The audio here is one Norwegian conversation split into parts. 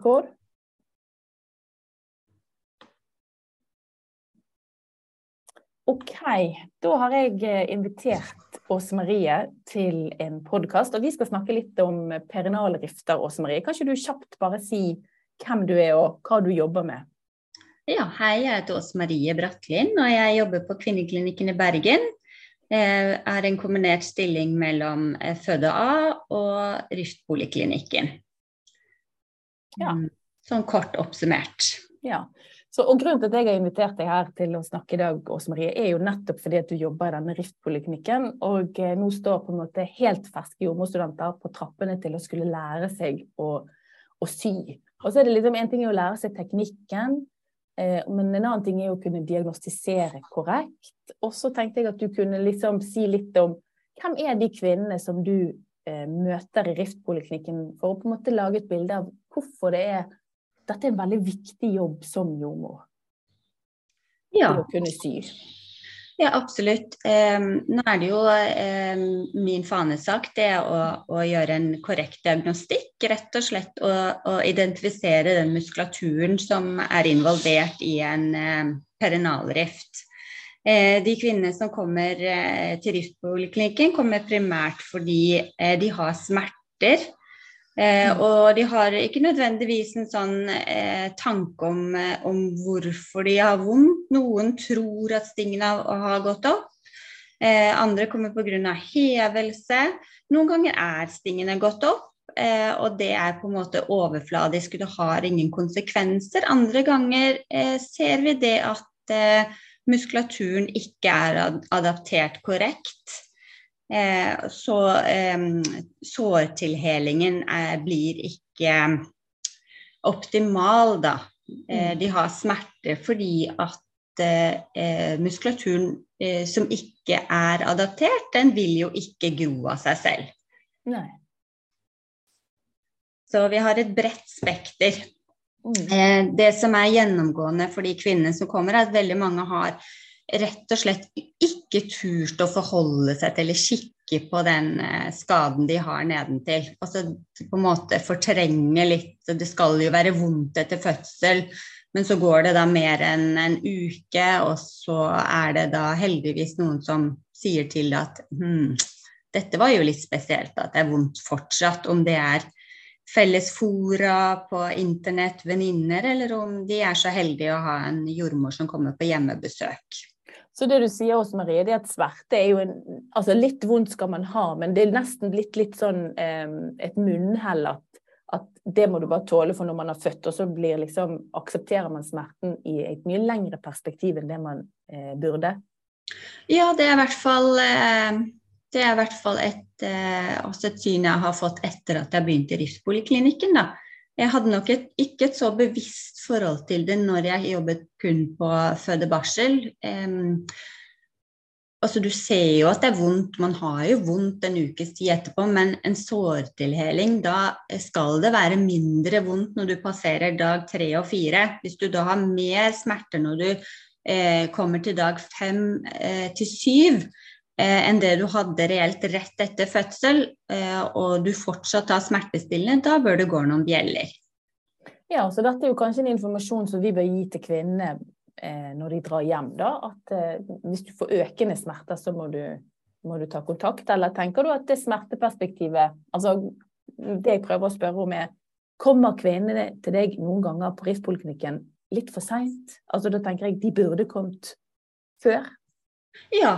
Rekord. Ok, da har jeg eh, invitert Åse Marie til en podkast, og vi skal snakke litt om perinalrifter, Åse Marie. Kan ikke du kjapt bare si hvem du er og hva du jobber med? Ja, hei, jeg heter Åse Marie Brattlin, og jeg jobber på Kvinneklinikken i Bergen. Jeg er en kombinert stilling mellom eh, Føde A og Riftpoliklinikken. Ja. Mm, sånn kort oppsummert. Ja, så, og Grunnen til at jeg har invitert deg her til å snakke i dag, Åse Marie, er jo nettopp fordi at du jobber i denne Riftpoliklinikken. Og eh, nå står på en måte helt ferske jordmorstudenter på trappene til å skulle lære seg å, å sy. Og så er det liksom En ting er å lære seg teknikken, eh, men en annen ting er å kunne diagnostisere korrekt. Og så tenkte jeg at du kunne liksom si litt om hvem er de kvinnene som du eh, møter i Riftpoliklinikken, for å på en måte lage et bilde av hvorfor det er dette er en veldig viktig jobb som jordmor. Ja. Å kunne sy. Ja, absolutt. Eh, nå er det jo eh, min fanesak det å, å, gjøre en korrekt diagnostikk. Rett og slett å, å identifisere den muskulaturen som er involvert i en eh, perinalrift. De kvinnene som kommer uh, til Riftpoliklinikken, kommer primært fordi uh, de har smerter Eh, mm. og de har ikke nødvendigvis en sånn eh, tanke om, eh, om, hvorfor de har vondt. Noen tror at stingene har, har gått opp. Eh, andre kommer pga. hevelse. Noen ganger er stingene gått opp. Eh, og det er på en måte overfladisk, det har ingen konsekvenser. Andre ganger eh, ser vi det at muskulaturen ikke er adaptert korrekt. Eh, så eh, sårtilhelingen eh, blir ikke optimal, da. Mm. De har smerte fordi at muskulaturen som ikke er adaptert, den vil jo ikke gro av seg selv. Nei. Så vi har et bredt spekter. Mm. Det som er gjennomgående for de kvinnene som kommer, er at veldig mange har rett og slett ikke turt å forholde seg til eller kikke på den eh, skaden de har nedentil. Altså på en måte fortrenge litt. Det skal jo være vondt etter fødsel, men så går det da mer enn en uke, og så er det da heldigvis noen som sier til at hm, dette var jo litt spesielt, at det er vondt fortsatt. Om det er felles fora på internett, venninner, eller om de er så heldige å ha en jordmor som kommer på hjemmebesøk. Så det du sier også, Marie, det er at sverte er jo en Altså litt vondt skal man ha, men det er nesten blitt litt sånn eh, et munnhell at, at, det må du bare tåle for når man har født, og så blir liksom aksepterer man smerten i et mye lengre perspektiv enn det man eh, burde. Ja, det er i hvert fall eh, det er i hvert fall et, eh, også et syn jeg har fått etter at jeg begynte i Riftpoliklinikken. da jeg hadde nok et, ikke et så bevisst forhold til det når jeg jobbet kun på føde-barsel. Um, altså du ser jo at det er vondt, man har jo vondt en ukes tid etterpå, men en sårtilheling, da skal det være mindre vondt når du passerer dag tre og fire. Hvis du da har mer smerter når du eh, kommer til dag fem eh, til syv, enn det du hadde reelt rett etter fødsel, eh, og du fortsatt har smertestillende, da bør det gå noen bjeller. Ja, så dette er jo kanskje en informasjon som vi bør gi til kvinnene eh, når de drar hjem. da, At hvis du får økende smerter, så må du, må du ta kontakt. Eller tenker du at det smerteperspektivet altså Det jeg prøver å spørre om, er Kommer kvinnene til deg noen ganger på Riftpoliklinikken litt for seint? Altså, da tenker jeg de burde kommet før. Ja,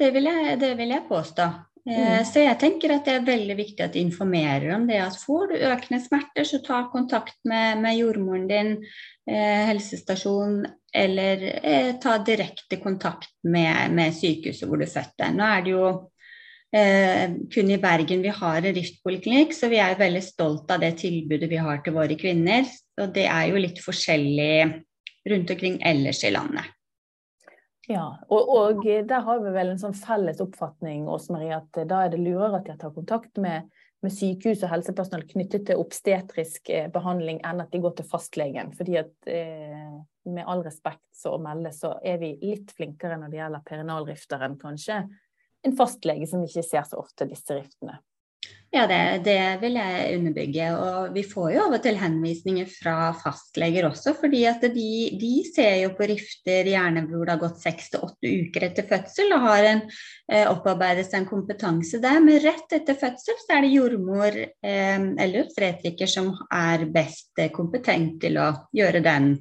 det vil jeg, det vil jeg påstå. Eh, mm. Så jeg tenker at det er veldig viktig at du informerer om det. At får du økende smerter, så ta kontakt med, med jordmoren din, eh, helsestasjon, eller eh, ta direkte kontakt med, med, sykehuset hvor du fødte. Nå er det jo eh, kun i Bergen vi har en riftpoliklinikk, så vi er veldig stolt av det tilbudet vi har til våre kvinner. Og det er jo litt forskjellig rundt omkring ellers i landet. Ja, og, og, der har vi vel en sånn felles oppfatning Marie, at da er det lurere at de tar kontakt med, med sykehus og helsepersonell knyttet til obstetrisk eh, behandling, enn at de går til fastlegen. Fordi at eh, med all respekt så å melde, så er vi litt flinkere når det gjelder perinalrifter enn kanskje en fastlege som ikke ser så ofte disse riftene. Ja, det, det, vil jeg underbygge. Og vi får jo av og til henvisninger fra fastleger også, fordi at de, de ser jo på rifter gjerne hvor det har gått seks til åtte uker etter fødsel og har en, eh, opparbeidet seg en kompetanse der. Men rett etter fødsel så er det jordmor eh, eller obstetriker som er best kompetent til å gjøre den,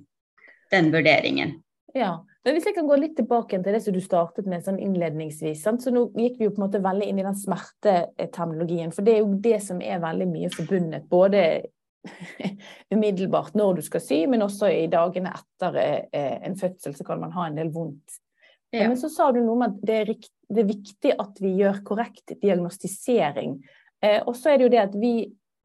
den vurderingen. Ja, men hvis jeg kan gå litt tilbake til det som du startet med sånn innledningsvis. Sant? Så nå gikk vi jo på en måte veldig inn i den smerteterminologien. For det er jo det som er veldig mye forbundet. Både umiddelbart når du skal sy, men også i dagene etter eh, en fødsel så kan man ha en del vondt. Ja. Men så sa du noe om at det er, det er, viktig at vi gjør korrekt diagnostisering. Eh, og så er det jo det at vi,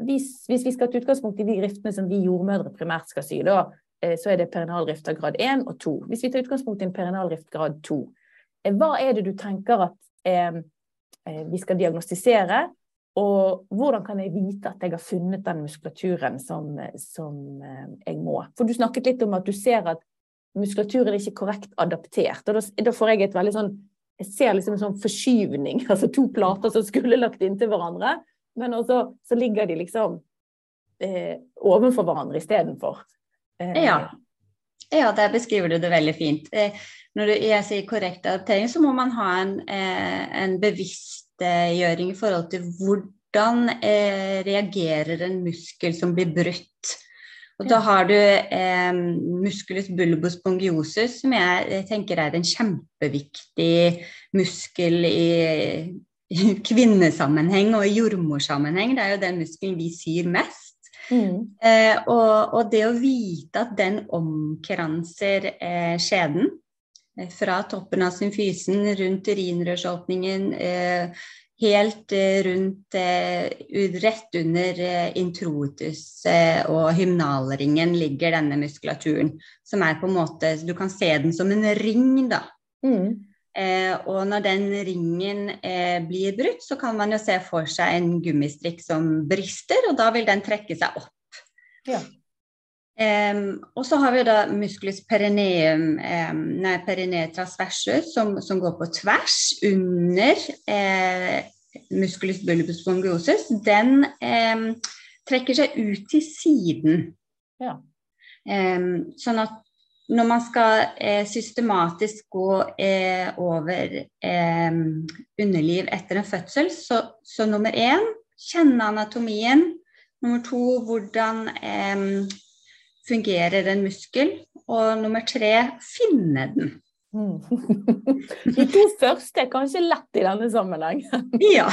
hvis, hvis vi skal ta utgangspunkt i de riftene som vi jordmødre primært skal sy, da så er det perinalrift av grad 1 og 2. Hvis vi tar utgangspunkt i en perinalrift grad 2, eh, hva er det du tenker at eh, eh, vi skal diagnostisere? Og hvordan kan jeg vite at jeg har funnet den muskulaturen som, som eh, jeg må? For du snakket litt om at du ser at muskulaturen er ikke korrekt adaptert. og Da, da får jeg et veldig sånn Jeg ser liksom en sånn forskyvning, altså to plater som skulle lagt inntil hverandre, men også så ligger de liksom eh, ovenfor hverandre istedenfor. Eh, ja. ja, der beskriver du det veldig fint. Eh, når jeg sier korrekt adaptering, så må man ha en, eh, en bevisstgjøring i forhold til hvordan reagerer en muskel som blir brutt. Og da har du eh, musculus bulbus bongiosus, som jeg tenker er en kjempeviktig muskel i, i kvinnesammenheng og i jordmorsammenheng. Det er jo den muskelen vi syr mest. Mm. Eh, og, og, det å vite at den omkranser eh, skjeden eh, fra toppen av symfysen, rundt urinrørsåpningen, eh, helt eh, rundt eh, Rett under introitus og hymnalringen ligger denne muskulaturen, som er på en måte Du kan se den som en ring, da. Mm. Eh, og når den ringen eh, blir brutt, så kan man jo se for seg en gummistrikk som brister, og da vil den trekke seg opp. Ja. Um, og så har vi da musculus perineum, nei, perineum transversus, som, som, går på tvers under eh, musculus bulbus bongiosus. Den trekker seg ut til siden. Ja. sånn at når man skal eh, systematisk gå eh, over eh, underliv etter en fødsel, så, så, nummer én kjenne anatomien. Nummer to hvordan eh, fungerer en muskel. Og nummer tre finne den. Mm. De to første er kanskje lett i denne sammenhengen. Ja.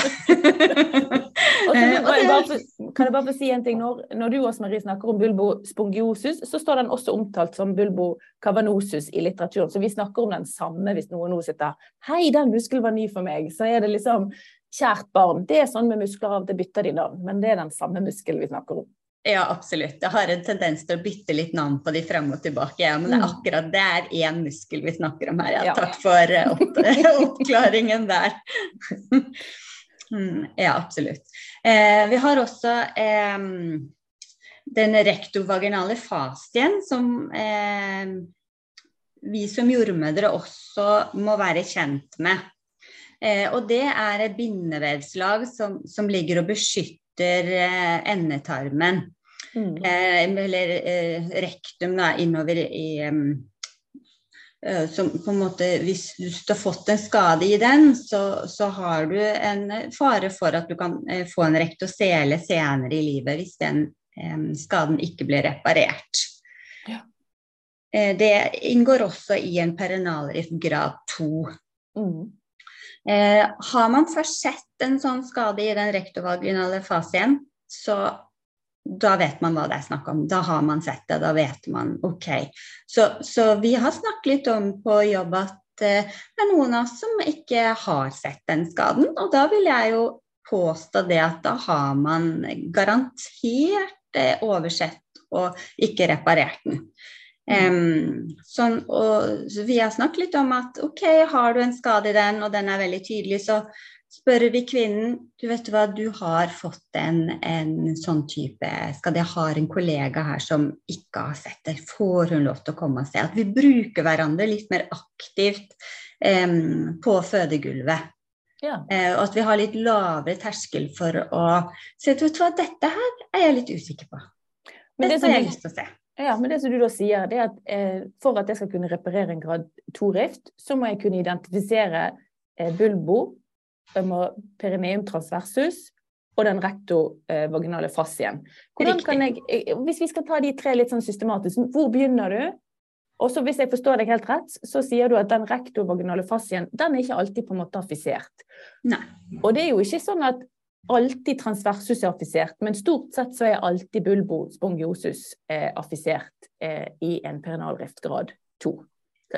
kan, jeg bare, kan jeg bare få si en ting? Når, når du også, Marie, snakker om bulbo spongiosus, så står den også omtalt som bulbo cavanosus i litteraturen. Så vi snakker om den samme hvis noen nå sitter Hei, den muskelen var ny for meg. Så er det liksom Kjært barn. Det er sånn med muskler av og til bytter de navn, men det er den samme muskelen vi snakker om. Ja, absolutt. Jeg har en tendens til å bytte litt navn på de frem og tilbake. Ja, men det er mm. akkurat det er én muskel vi snakker om her. Ja. Takk for uh, opp oppklaringen der. mm, ja, absolutt. Eh, vi har også eh, den rektovaginale fastien som eh, vi som jordmødre også må være kjent med. Eh, og det er et bindevevslag som, som ligger og beskytter eh, endetarmen. Mm. Eh, eller eh, rektum da, innover i um, som på en måte, Hvis du har fått en skade i den, så, så har du en fare for at du kan eh, få en rektosele senere i livet hvis den eh, skaden ikke blir reparert. Ja. Eh, det inngår også i en perenalrift grad 2. Mm. har man først sett en sånn skade i den rektovaginale fasien, så da vet man hva det er snakk om. Da har man sett det, da vet man OK. Så, så vi har snakket litt om på jobb at eh, det er noen av oss som ikke har sett den skaden. Og da vil jeg jo påstå det at da har man garantert eh, oversett og ikke reparert den. Um, sånn, og, så vi har snakket litt om at OK, har du en skade i den, og den er veldig tydelig, så spør vi kvinnen du vet hva, du har fått en, en sånn type Skal jeg ha en kollega her som ikke har sett det, får hun lov til å komme og se? At vi bruker hverandre litt mer aktivt um, på fødegulvet. Ja. Eh, og at vi har litt lavere terskel for å si at vet du hva, dette her er jeg litt usikker på. Men dette har jeg lyst til å se. Ja, men det som du da sier, det er at eh, for at jeg skal kunne reparere en grad 2-rift, så må jeg kunne identifisere eh, bulbo, perineum transversus og den rektovaginale fascien. Kan jeg, eh, hvis vi skal ta de tre litt sånn systematisk, hvor begynner du? Og så hvis jeg forstår deg helt rett, så sier du at den rektovaginale fascien den er ikke alltid på en måte affisert. Nei. Og det er jo ikke sånn at alltid transversus er affisert, men stort sett så er alltid bulbospongiosus eh, affisert eh, i en perinalriftgrad 2.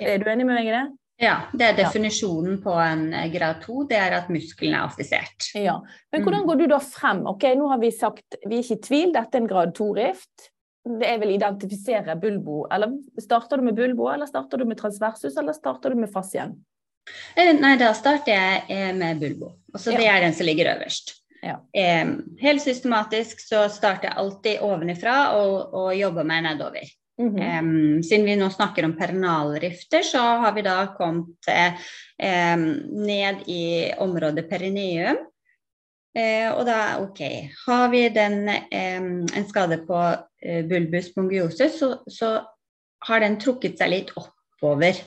Er du enig med meg i det? Ja, det er definisjonen på en eh, grad 2, det er at muskelen er affisert. Ja, Men hvordan mm. går du da frem? Ok, nå har vi sagt, vi er ikke i tvil, dette er en grad 2-rift. Det er vel identifisere bulbo. Eller starter du med bulbo, eller starter du med transversus, eller starter du med fascien? Eh, nei, da starter jeg eh, med bulbo. Og så ja. det er den som ligger øverst. Ja. Helt systematisk så starter jeg alltid ovenifra og, og jobber meg nedover. Mm -hmm. um, siden vi nå snakker om perinalrifter, så har vi da kommet um, ned i området perineum. Uh, og da, OK, har vi den, um, en skade på uh, bulbus pongiosus, så, så, har den trukket seg litt oppover.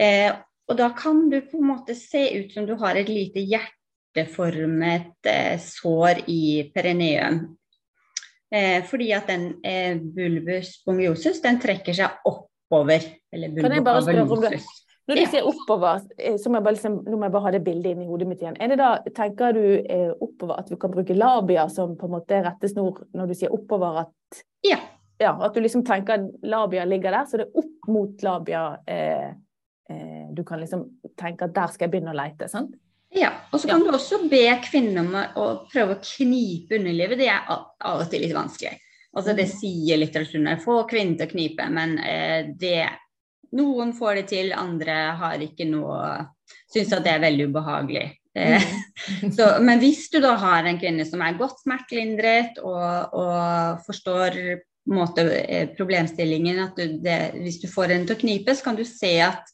Uh, og da kan du på en måte se ut som du har et lite hjerteformet sår i perineum. Eh, fordi at den eh, bulbus bongiosus den trekker seg oppover. Eller kan jeg bare spørre om det? Når du ja. sier oppover, eh, så må jeg bare, liksom, nå må jeg bare ha det bildet inn i hodet mitt igjen. Er det da, Tenker du eh, oppover at vi kan bruke labia som på en måte rettesnor når du sier oppover? At, ja. ja. At du liksom tenker at labia ligger der, så det er opp mot labia eh, eh, du kan liksom tenke at der skal jeg begynne å leite. sant? Ja, og så kan ja. du også be kvinner om å prøve å knipe underlivet. Det er av og til litt vanskelig. Altså Det mm. sier litteraturen. Få kvinner til å knipe, men eh, det Noen får det til, andre har ikke noe Syns at det er veldig ubehagelig. Eh, mm. så, men hvis du da har en kvinne som er godt smertelindret og, og forstår måte, eh, problemstillingen, at du, det, hvis du får henne til å knipe, så kan du se at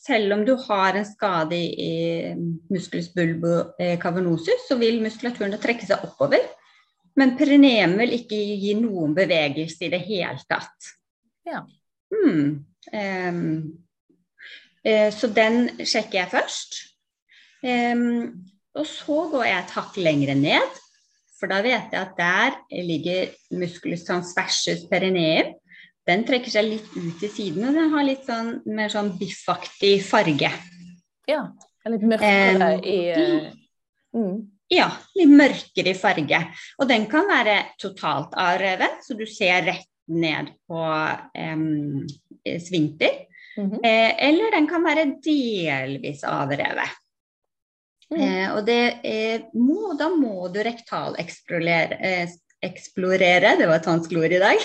selv om du har en skade i musculus bulbo eh, cavernosus, så vil muskulaturen trekke seg oppover. Men perineum vil ikke gi noen bevegelse i det hele tatt. Ja. Mm. Um, uh, så den sjekker jeg først. Um, og så går jeg et hakk lengre ned, for da vet jeg at der ligger musculus transversus perineum. Den trekker seg litt ut til siden, og den har litt sånn mer sånn biffaktig farge. Ja. Litt mørkere i uh, mm. Ja, litt mørkere i farge. Og den kan være totalt avrevet, så du ser rett ned på um, svinter. Mm -hmm. eh, eller den kan være delvis avrevet. Mm. Eh, og det eh, må, da må du rektaleksplorere eh, eksplorere. Det var et vanskelig ord i dag.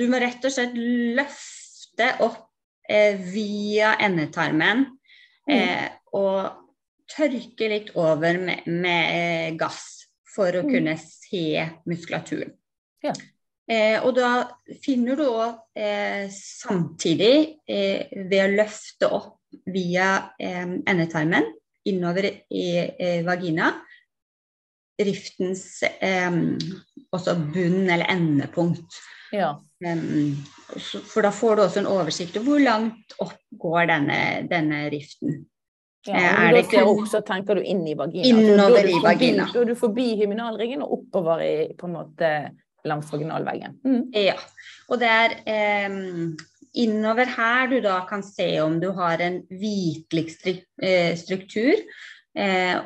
du må rett og slett løfte opp eh, via endetarmen mm. eh, og tørke litt over med, med eh, gass for å mm. kunne se muskulaturen. Ja. Eh, og da finner du òg eh, samtidig, eh, ved å løfte opp via endetarmen innover i vagina, riftens eh, også bunn eller endepunkt. Ja. Um, for da får du også en oversikt over hvor langt opp går denne, denne riften. Ja, eh, når du også, så tenker du inn i vagina. Innover i vagina. Da er du forbi hyminalringen og oppover i, på en måte langs vaginalveggen. Mm. Ja. Og det er eh, innover her du da kan se om du har en hvitlig eh, struktur. Eh,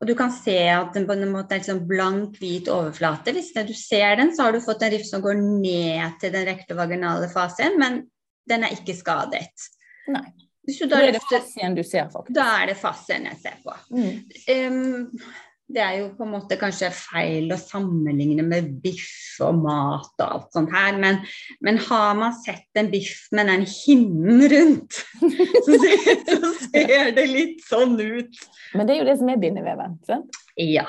og du kan se at den på en måte er liksom blank, hvit overflate. Hvis du ser den, så har du fått en rift som går ned til den rektovaginale fasen, men den er ikke skadet. Nei. da, er det fasien du ser, faktisk. Da er det fasien jeg ser på. Mm. Um, det er jo på en måte kanskje feil å sammenligne med biff og mat og alt sånt her, men, men har man sett en biff med den hinnen rundt, så ser, så ser, det litt sånn ut. Men det er jo det som er bindeveven, sant? Ja,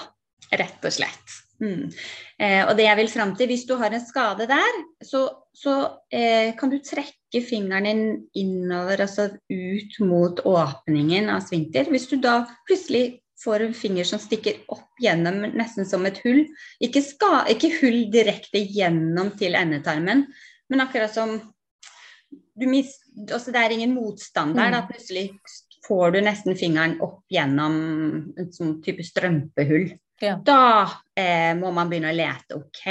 rett og slett. Mm. Eh, og det jeg vil fram til, hvis du har en skade der, så, så eh, kan du trekke fingeren din innover, altså ut mot åpningen av svinkter. Hvis du da plutselig får en finger som stikker opp gjennom nesten som et hull. Ikke, ska, ikke hull direkte gjennom til endetarmen, men akkurat som mist, altså Det er ingen motstand der. Da mm. plutselig får du nesten fingeren opp gjennom en sånn type strømpehull. Ja. Da eh, må man begynne å lete. OK,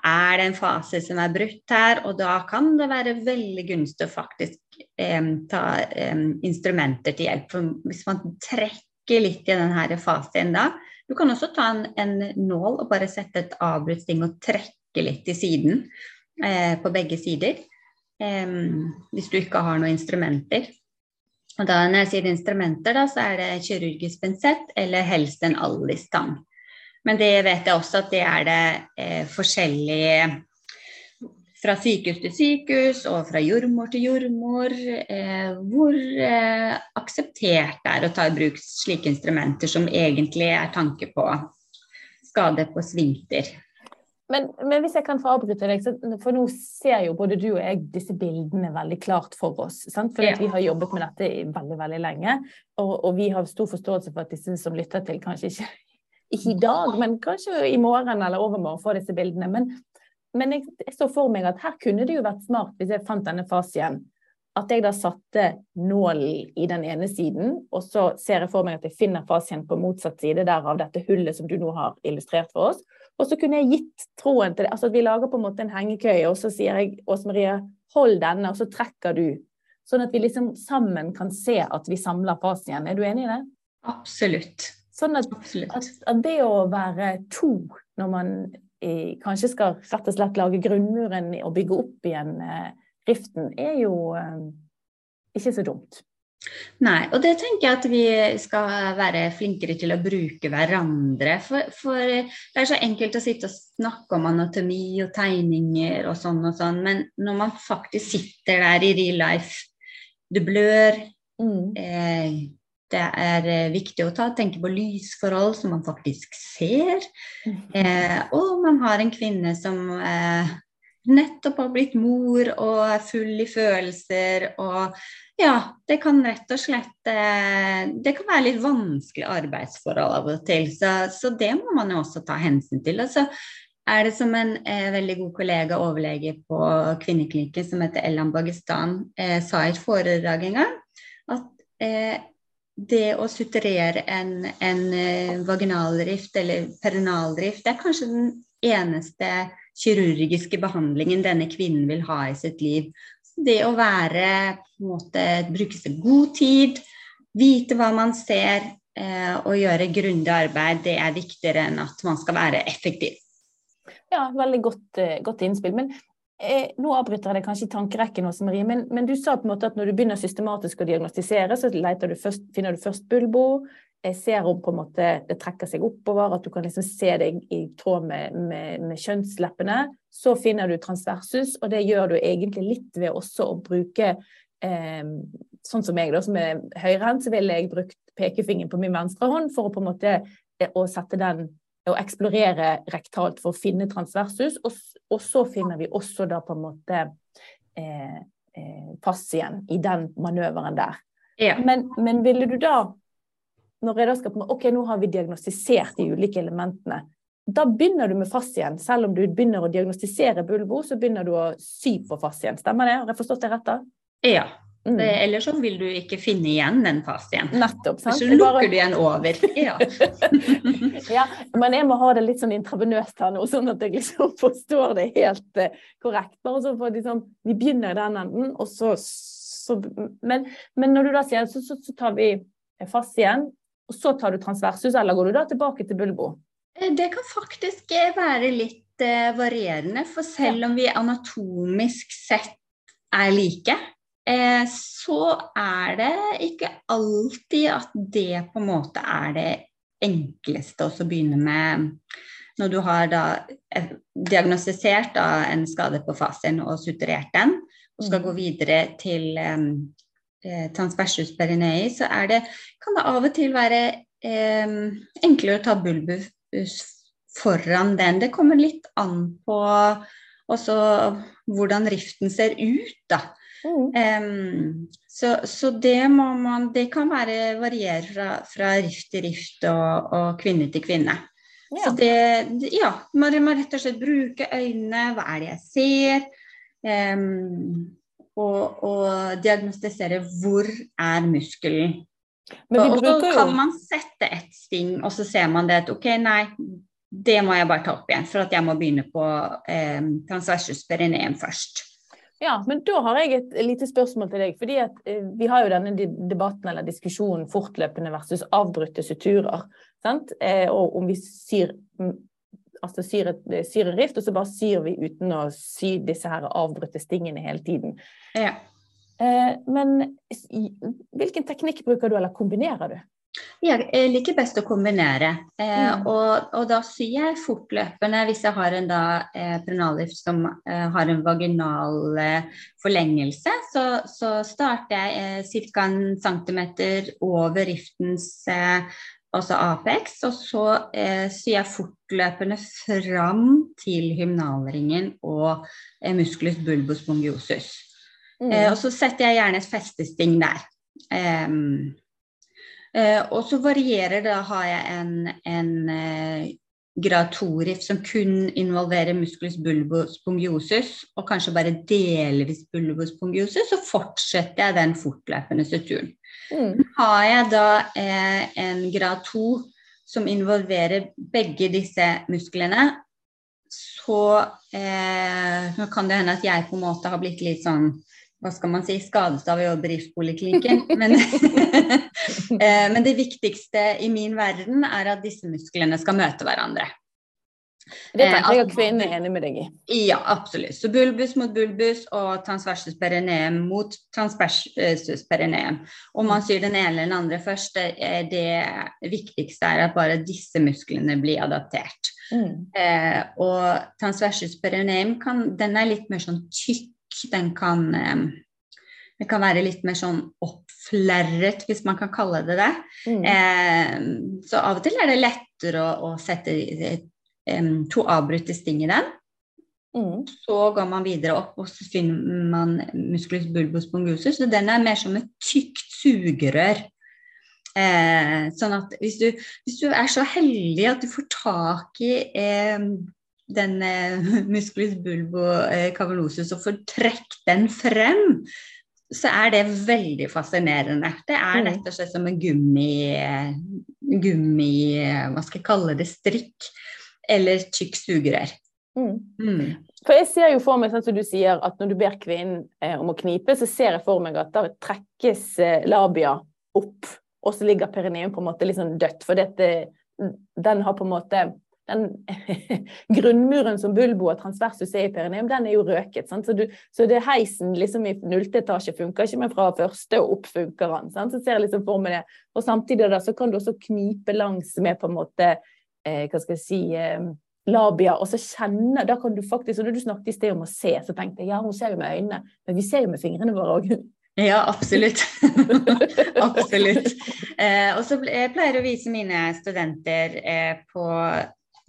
er det en fase som er brutt her? Og da kan det være veldig gunstig å faktisk eh, ta eh, instrumenter til hjelp. For hvis man trekker trekke litt i denne fasen da. Du kan også ta en, en nål og bare sette et avbruddsting og trekke litt i siden eh, på begge sider. Eh, hvis du ikke har noen instrumenter. Og da, når jeg sier instrumenter, da, så er det kirurgisk pensett eller helst en Allis-tang. Men det vet jeg også at det er det eh, forskjellige fra sykehus til sykehus og fra jordmor til jordmor, eh, hvor eh, akseptert det er å ta i bruk slike instrumenter som egentlig er tanke på skade på svinter? Men, men, hvis jeg kan få avbryte deg, for nå ser jo både du og jeg disse bildene veldig klart for oss. Sant? For ja. vi har jobbet med dette veldig veldig lenge, og, og, vi har stor forståelse for at disse som lytter til, kanskje ikke, ikke i dag, men kanskje i morgen eller overmorgen får disse bildene. Men men jeg, jeg så for meg at her kunne det jo vært smart hvis jeg fant denne fasien, At jeg da satte nålen i den ene siden, og så ser jeg for meg at jeg finner fasien på motsatt side der av dette hullet som du nå har illustrert for oss. Og så kunne jeg gitt troen til det. Altså at vi lager på en måte en hengekøye, og så sier jeg Åse Marie, hold denne, og så trekker du. Sånn at vi liksom sammen kan se at vi samler fasien. Er du enig i det? Absolutt. Sånn at, at, at det å være to når man kanskje skal rett og slett lage grunnmuren og bygge opp igjen eh, riften, er jo eh, ikke så dumt. Nei, og det tenker jeg at vi skal være flinkere til å bruke hverandre. For, for, det er så enkelt å sitte og snakke om anatomi og tegninger og sånn og sånn, men når man faktisk sitter der i real life, du blør, mm. eh, det er eh, viktig å ta, tenke på lysforhold som man faktisk ser. Eh, og man har en kvinne som eh, nettopp har blitt mor og er full i følelser. Og ja, det kan rett og slett eh, Det kan være litt vanskelig arbeidsforhold av og til. Så, så det må man jo også ta hensyn til. Altså, er det som en eh, veldig god kollega overlege på kvinneklinikken som heter Ellan Bagistan eh, sa i et foredrag en gang, at eh, det å suturere en, en eh, vaginalrift eller perinaldrift, det er kanskje den eneste kirurgiske behandlingen denne kvinnen vil ha i sitt liv. Det å være på en måte, bruke seg god tid, vite hva man ser eh, og gjøre grundig arbeid, det er viktigere enn at man skal være effektiv. Ja, veldig godt, eh, godt innspill. Men Eh, nå avbryter jeg deg kanskje i tankerekken, også, Marie, men, men, du sa på en måte at når du begynner systematisk å diagnostisere, så du først, finner du først bulbo. Jeg ser om på en måte det trekker seg oppover, at du kan liksom se det i tråd med, med, med kjønnsleppene. Så finner du transversus, og det gjør du egentlig litt ved også å bruke eh, Sånn som jeg, da, som er høyrehendt, så ville jeg brukt pekefingeren på min venstre hånd for å på en måte eh, å sette den å eksplorere rektalt for å finne transversus. Og, og, så finner vi også da på en måte eh, eh, fascien i den manøveren der. Ja. Men, men, ville du da, når jeg da skal på OK, nå har vi diagnostisert de ulike elementene. Da begynner du med fascien. Selv om du begynner å diagnostisere bulbo, så begynner du å sy på fascien. Stemmer det? Har jeg forstått det rett da? Ja. Mm. Ellers så vil du ikke finne igjen den fascien. Nettopp, sant? Så lukker du igjen over. Ja. ja. men jeg må ha det litt sånn intravenøst her nå, sånn at jeg liksom forstår det helt uh, korrekt. Bare så for liksom, Vi begynner i den enden, og så, så men, men, når du da sier så, så, så tar vi fascien, og så tar du transversus, eller går du da tilbake til bulbo? Eh, det kan faktisk eh, være litt uh, varierende, for selv om vi anatomisk sett er like, Eh, så er det ikke alltid at det på en måte er det enkleste å begynne med når du har da eh, diagnostisert da en skade på fascien og suturert den, og skal gå mm. videre til um, transversus perinei, så det, kan det av og til være um, enklere å ta bulbus foran den. Det kommer litt an på også hvordan riften ser ut, da. Mm. Um, så, så, det må man Det kan være variere fra, fra rift til rift og, og kvinne til kvinne. Ja. Så det Ja, man må rett og slett bruke øynene. Hva er det jeg ser? Um, og, og, diagnostisere hvor er muskelen. Og så kan man sette et sting, og så ser man det at OK, nei, det må jeg bare ta opp igjen. For at jeg må begynne på eh, transversus perineum først. Ja, men da har jeg et lite spørsmål til deg. fordi at eh, Vi har jo denne debatten eller diskusjonen fortløpende versus avbrutte suturer. Sant? Eh, og om vi syr, altså syr, et, syr en rift, og så bare syr vi uten å sy disse her avbrutte stingene hele tiden. Ja. Eh, men hvilken teknikk bruker du, eller kombinerer du? Jeg liker best å kombinere. Eh, mm. og, og, da syr jeg fortløpende hvis jeg har en da, eh, prenallift som eh, har en vaginal eh, forlengelse. Så, så, starter jeg eh, ca. en centimeter over riftens eh, altså Apex, og så eh, syr jeg fortløpende fram til hymnalringen og eh, musculus bulbus bongiosus. Mm. Eh, og så setter jeg gjerne et festesting der. Uh, og så varierer det. Da har jeg en, en uh, grad 2-rift som kun involverer musculus bulbospongiosus og kanskje bare delvis bulbospongiosus, så fortsetter jeg den fortløpende suturen. Mm. Har jeg da eh, en grad 2 som involverer begge disse musklene, så eh, kan det hende at jeg på en måte har blitt litt sånn hva skal man si, skadet av å jobbe i Riftpoliklinikken. Men, eh, men det viktigste i min verden er at disse musklene skal møte hverandre. Det tenker jeg at kvinnen er enig med deg i. Ja, absolutt. Så bulbus mot bulbus og transversus perineum mot transversus perineum. Om man syr den ene eller den andre først, det viktigste er at bare disse musklene blir adaptert. Mm. Eh, og transversus perineum kan, den er litt mer sånn tykk den kan det kan være litt mer sånn oppflerret, hvis man kan kalle det det. Mm. Eh, så av og til er det lettere å, å sette eh, to avbrutte sting i den. Mm. Så går man videre opp, og så finner man musculus bulbus bongusus. Så den er mer som et tykt sugerør. Eh, sånn at hvis du, hvis du, er så heldig at du får tak i eh, den eh, musculus bulbo eh, cavernosus og får trukket den frem, så er det veldig fascinerende. Det er mm. rett og slett som en gummi, gummi Hva skal jeg kalle det? Strikk. Eller tykk sugerør. Mm. Mm. For jeg ser jo for meg, sånn som du sier, at når du ber kvinnen eh, om å knipe, så ser jeg for meg at da trekkes eh, labia opp, og så ligger perineum på en måte sånn dødt. For dette, den har på en måte den grunnmuren som bulbo og transversus er i perineum, den er jo røket. Så, du, så, det heisen liksom i nullte etasje funker ikke, men fra første og opp funker den. Så ser jeg liksom for meg det. Og samtidig da, så kan du også knipe langs med på en måte eh, Hva skal jeg si eh, labia, og så kjenne Da kan du faktisk, og du snakket i sted om å se, så tenkte jeg ja, hun ser jo med øynene, men vi ser jo med fingrene våre òg. Ja, absolutt. absolutt. Eh, og så pleier jeg å vise mine studenter eh, på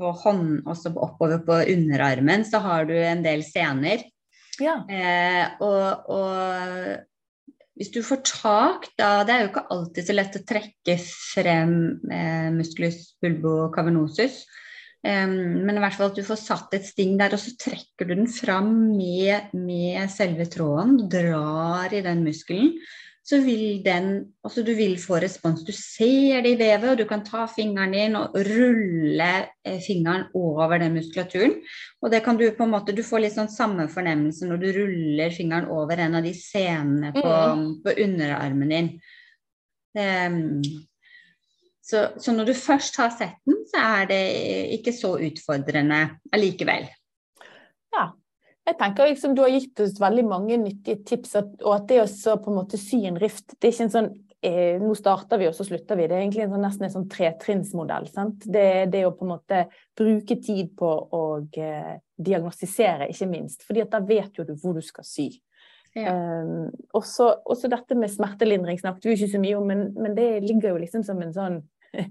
på hånd, også oppover på underarmen, så har du en del sener. Ja. Eh, og, og, hvis du får tak da Det er jo ikke alltid så lett å trekke frem eh, musculus bulbocavernosus. Um, men i hvert fall at du får satt et sting der, og så trekker du den fram med, med selve tråden. Drar i den muskelen så vil den Altså du vil få respons. Du ser det i vevet, og du kan ta fingeren din og rulle eh, fingeren over den muskulaturen. Og det kan du på en måte Du får litt sånn samme fornemmelse når du ruller fingeren over en av de senene på, mm. på underarmen din. Um, så, så, når du først har sett den, så er det ikke så utfordrende allikevel. Ja, jeg tenker liksom Du har gitt oss veldig mange nyttige tips, og at det å på en måte sy en rift det er ikke en sånn eh, Nå starter vi, og så slutter vi. Det er egentlig en sånn, nesten en sånn tretrinnsmodell. sant? Det, det å på en måte bruke tid på å eh, diagnostisere, ikke minst. fordi at da vet jo du hvor du skal sy. Ja. Um, også, også, dette med smertelindring snakket vi ikke så mye om, men, men det ligger jo liksom som en sånn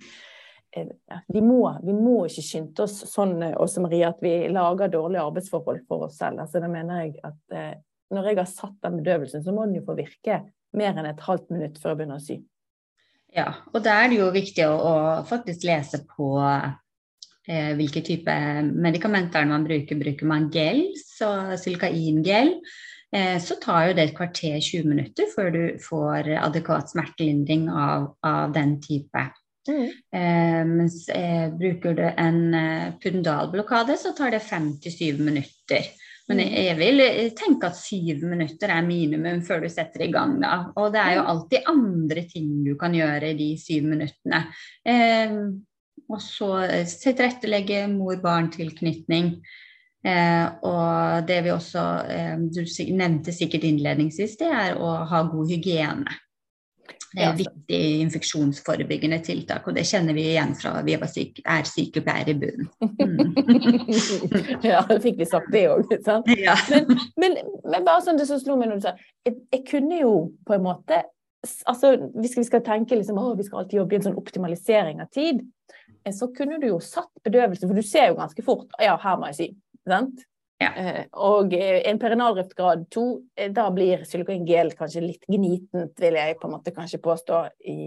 vi må, vi må, ikke skynde oss sånn også Maria, at vi lager dårlige arbeidsforhold for oss selv. Altså, det mener jeg at Når jeg har satt den bedøvelsen, så må den jo få virke mer enn et halvt minutt før jeg begynner å sy. Ja, og da er det jo viktig å, å faktisk lese på eh, hvilke type medikamenter man bruker. Bruker man gel, så silkaingel, eh, så tar jo det et kvarter 20 minutter før du får adekvat smertelindring av, av den type. Mm. Eh, mens eh, bruker du en eh, pundalblokade, så tar det 5-7 minutter. Men mm. jeg vil eh, tenke at syv minutter er minimum før du setter i gang. da. Og det er jo mm. alltid andre ting du kan gjøre i de syv minuttene. Eh, og så eh, tilrettelegge mor-barn-tilknytning. Eh, og det vi også eh, Du nevnte sikkert innledningsvis, det er å ha god hygiene. Det er et viktig infeksjonsforebyggende tiltak, og det kjenner vi igjen fra vi syke, er sykepleiere i bunnen. Mm. ja, da fikk vi sagt det òg, sant. Ja. Men, men, men, bare sånn det som slo meg når du sa jeg, jeg kunne jo på en måte altså Hvis vi skal tenke liksom, å, vi skal alltid jobbe i en sånn optimalisering av tid, eh, så kunne du jo satt bedøvelse, for du ser jo ganske fort ja, her må jeg si. Sant? Ja. Eh, og eh, en perinaldrift grad 2, eh, da blir gel kanskje litt gnitent, vil jeg på en måte kanskje påstå. i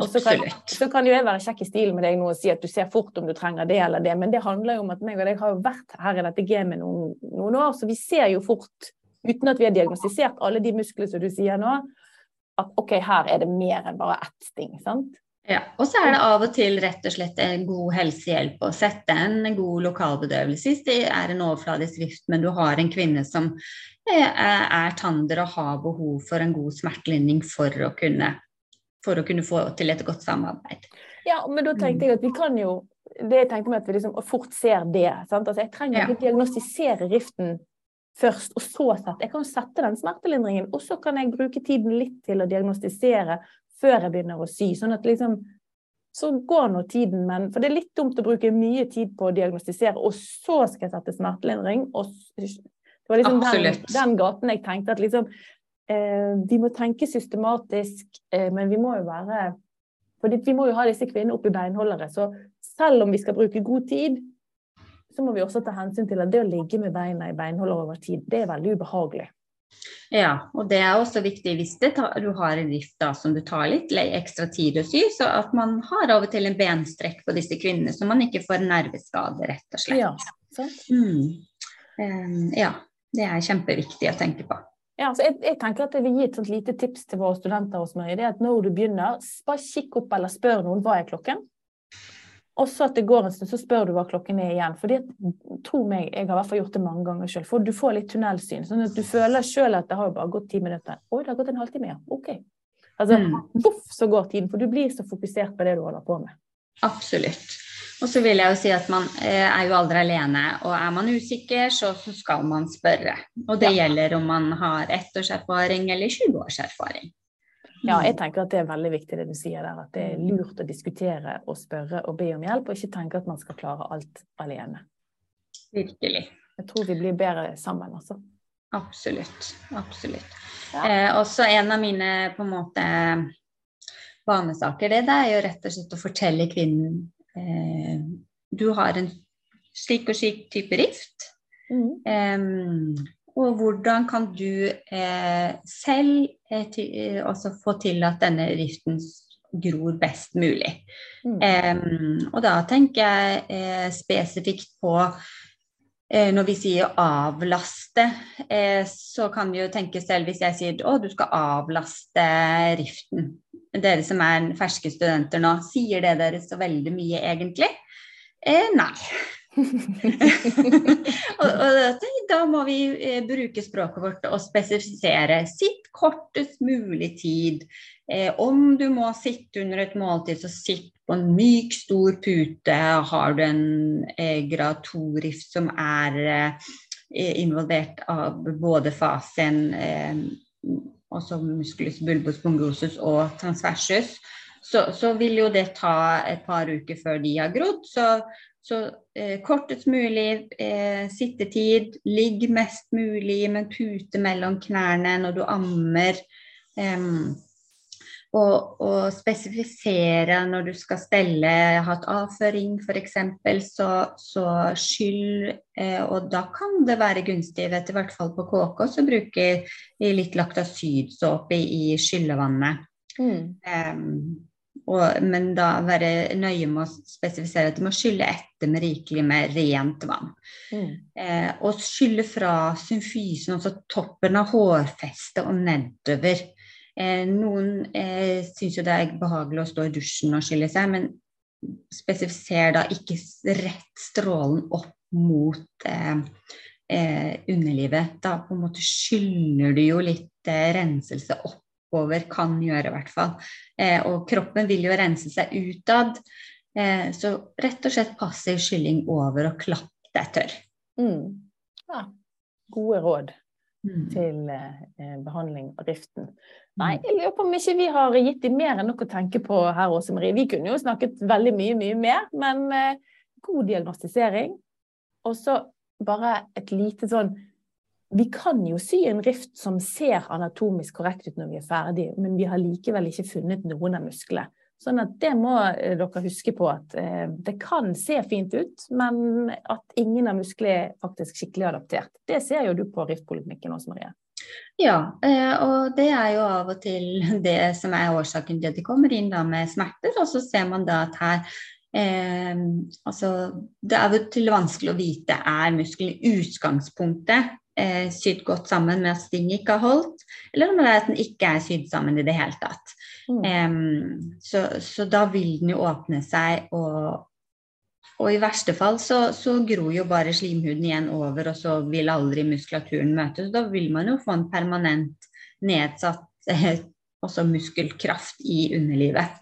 og så kan, så kan jo jeg være kjekk i stilen med deg nå og si at du ser fort om du trenger det eller det, men det handler jo om at meg og deg har jo vært her i dette gamet noen, noen, år, så vi ser jo fort, uten at vi har diagnostisert alle de musklene som du sier nå, at OK, her er det mer enn bare ett sting. sant? Ja, og så er det av og til rett og slett en god helsehjelp å sette en god lokalbedøvelse hvis det er en overfladisk rift, men du har en kvinne som eh, er tander og har behov for en god smertelindring for å kunne, for å kunne få til et godt samarbeid. Ja, men da tenkte jeg at vi kan jo det jeg tenkte meg at vi liksom fort ser det. Altså, jeg trenger ikke ja. diagnostisere riften først, og så sette. Jeg kan sette den smertelindringen, og så kan jeg bruke tiden litt til å diagnostisere før jeg begynner å sy. Sånn at liksom Så går nå tiden, men For det er litt dumt å bruke mye tid på å diagnostisere, og så skal jeg sette smertelindring. Og det var liksom den, den, gaten jeg tenkte at liksom eh, Vi må tenke systematisk, eh, men vi må jo være for vi må jo ha disse kvinnene opp i beinholdere. Så selv om vi skal bruke god tid, så må vi også ta hensyn til at det å ligge med beina i beinholder over tid, det er veldig ubehagelig. Ja, og det er også viktig hvis tar, du har en rift da, som du tar litt ekstra tid å sy, så at man har av og til en benstrekk på disse kvinnene, så man ikke får nerveskade, rett og slett. Ja, mm. um, ja det er kjempeviktig å tenke på. Ja, så jeg, jeg, tenker at jeg vil gi et sånt lite tips til våre studenter hos meg. det er at Når du begynner, bare kikk opp eller spør noen hva er klokken. Og så at det går en stund, så spør du hva klokken er igjen. For tro meg, jeg har i hvert fall gjort det mange ganger sjøl. For du får litt tunnelsyn. Sånn at du føler sjøl at det har jo bare gått ti minutter. Oi, det har gått en halvtime, ja. OK. Altså, mm. voff, så går tiden. For du blir så fokusert på det du holder på med. Absolutt. Og så vil jeg jo si at man eh, er jo aldri alene, og er man usikker, så, så skal man spørre. Og det ja. gjelder om man har ett års erfaring eller 20 års erfaring. Ja, jeg tenker at det er veldig viktig det du sier der. At det er lurt å diskutere og spørre og be om hjelp, og ikke tenke at man skal klare alt alene. Virkelig. Jeg tror vi blir bedre sammen, altså. Absolutt. Absolutt. Ja. Eh, også en av mine på en måte vanesaker, det, det er jo rett og slett å fortelle kvinnen eh, Du har en slik og slik type rift. Mm. Um, og hvordan kan du eh, selv eh, til, også få til at denne riften gror best mulig. Mm. Um, og da tenker jeg eh, spesifikt på eh, når vi sier avlaste, eh, så kan vi jo tenke selv hvis jeg sier å, du skal avlaste riften. Dere som er ferske studenter nå, sier det dere så veldig mye egentlig? Eh, nei. og, og, da må vi eh, bruke språket vårt og spesifisere. Sitt kortest mulig tid. Eh, om du må sitte under et måltid, så sitt på en myk, stor pute. Har du en eh, grad 2-rift som er eh, involvert av både fasen eh, også musculus bulbus pongosus og transversus, så, så, vil jo det ta et par uker før de har grodd. Så så eh, kortest mulig eh, sittetid, ligg mest mulig med pute mellom knærne når du ammer. Um, Og, og spesifisere når du skal stelle, hatt avføring f.eks., så, så skyld Eh, og da kan det være gunstig, vet i hvert fall på KK, så bruker vi litt laktasydsåpe i skyllevannet. Mm. Um, og, men da være nøye med å spesifisere at de må skylle etter med rikelig med rent vann. Mm. Eh, og skylle fra symfysen, altså toppen av hårfestet og nedover. Eh, noen eh, syns jo det er behagelig å stå i dusjen og skylle seg, men spesifiser da ikke rett strålen opp mot eh, eh, underlivet. Da på en måte skyller du jo litt eh, renselse opp oppover kan gjøre, i hvert fall. Eh, og kroppen vil jo rense seg utad. Eh, så rett og slett passiv skylling over og klapp deg tørr. Mm. Ja. Gode råd mm. til eh, behandling av riften. Nei, mm. jeg lurer på om ikke vi har gitt dem mer enn nok å tenke på her, Åse Marie. Vi kunne jo snakket veldig mye, mye mer, men eh, god diagnostisering. Og så bare et lite sånn vi kan jo sy en rift som ser anatomisk korrekt ut når vi er ferdig, men vi har likevel ikke funnet noen av musklene. Sånn at det må eh, dere huske på at eh, det kan se fint ut, men at ingen av musklene er faktisk skikkelig adaptert. Det ser jo du på riftpoliklinikken også, Marie. Ja, eh, og det er jo av og til det som er årsaken til at de kommer inn med smerter. Og så ser man da at her eh, altså, Det er jo til vanskelig å vite er muskelen utgangspunktet eh, sydd godt sammen med at sting ikke har holdt, eller om det er at den ikke er sydd sammen i det hele tatt. Mm. Um, så, så, da vil den jo åpne seg, og, og i verste fall så, så, gror jo bare slimhuden igjen over, og så vil aldri muskulaturen møtes. Da vil man jo få en permanent nedsatt eh, også muskelkraft i underlivet.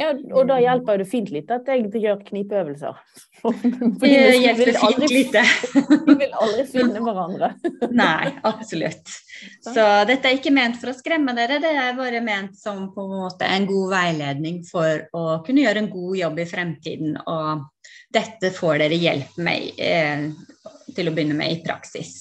Ja, og da hjelper det fint litt at jeg gjør knipeøvelser. det hjelper fint lite. Vi vil aldri finne hverandre. Nei, absolutt. Så dette er ikke ment for å skremme dere, det er bare ment som på en måte en god veiledning for å kunne gjøre en god jobb i fremtiden. Og dette får dere hjelp med eh, til å begynne med i praksis.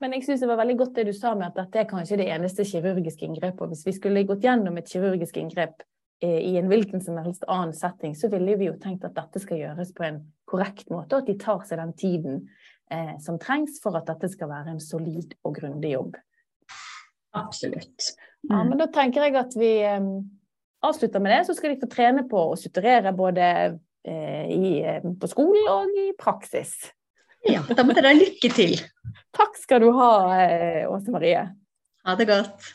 Men jeg synes det var veldig godt det du sa med at dette er kanskje det eneste kirurgiske inngrepet. Hvis vi skulle gått gjennom et kirurgisk inngrep i en hvilken som helst annen setting, så ville vi jo tenkt at dette skal gjøres på en korrekt måte, og at de tar seg den tiden eh, som trengs for at dette skal være en solid og grundig jobb. Absolutt. Mm. Ja, men da tenker jeg at vi eh, avslutter med det, så skal de få trene på å suturere både eh, i, eh, på skolen og i praksis. Ja, da må dere ha lykke til. Takk skal du ha, eh, Åse Marie. Ha det godt.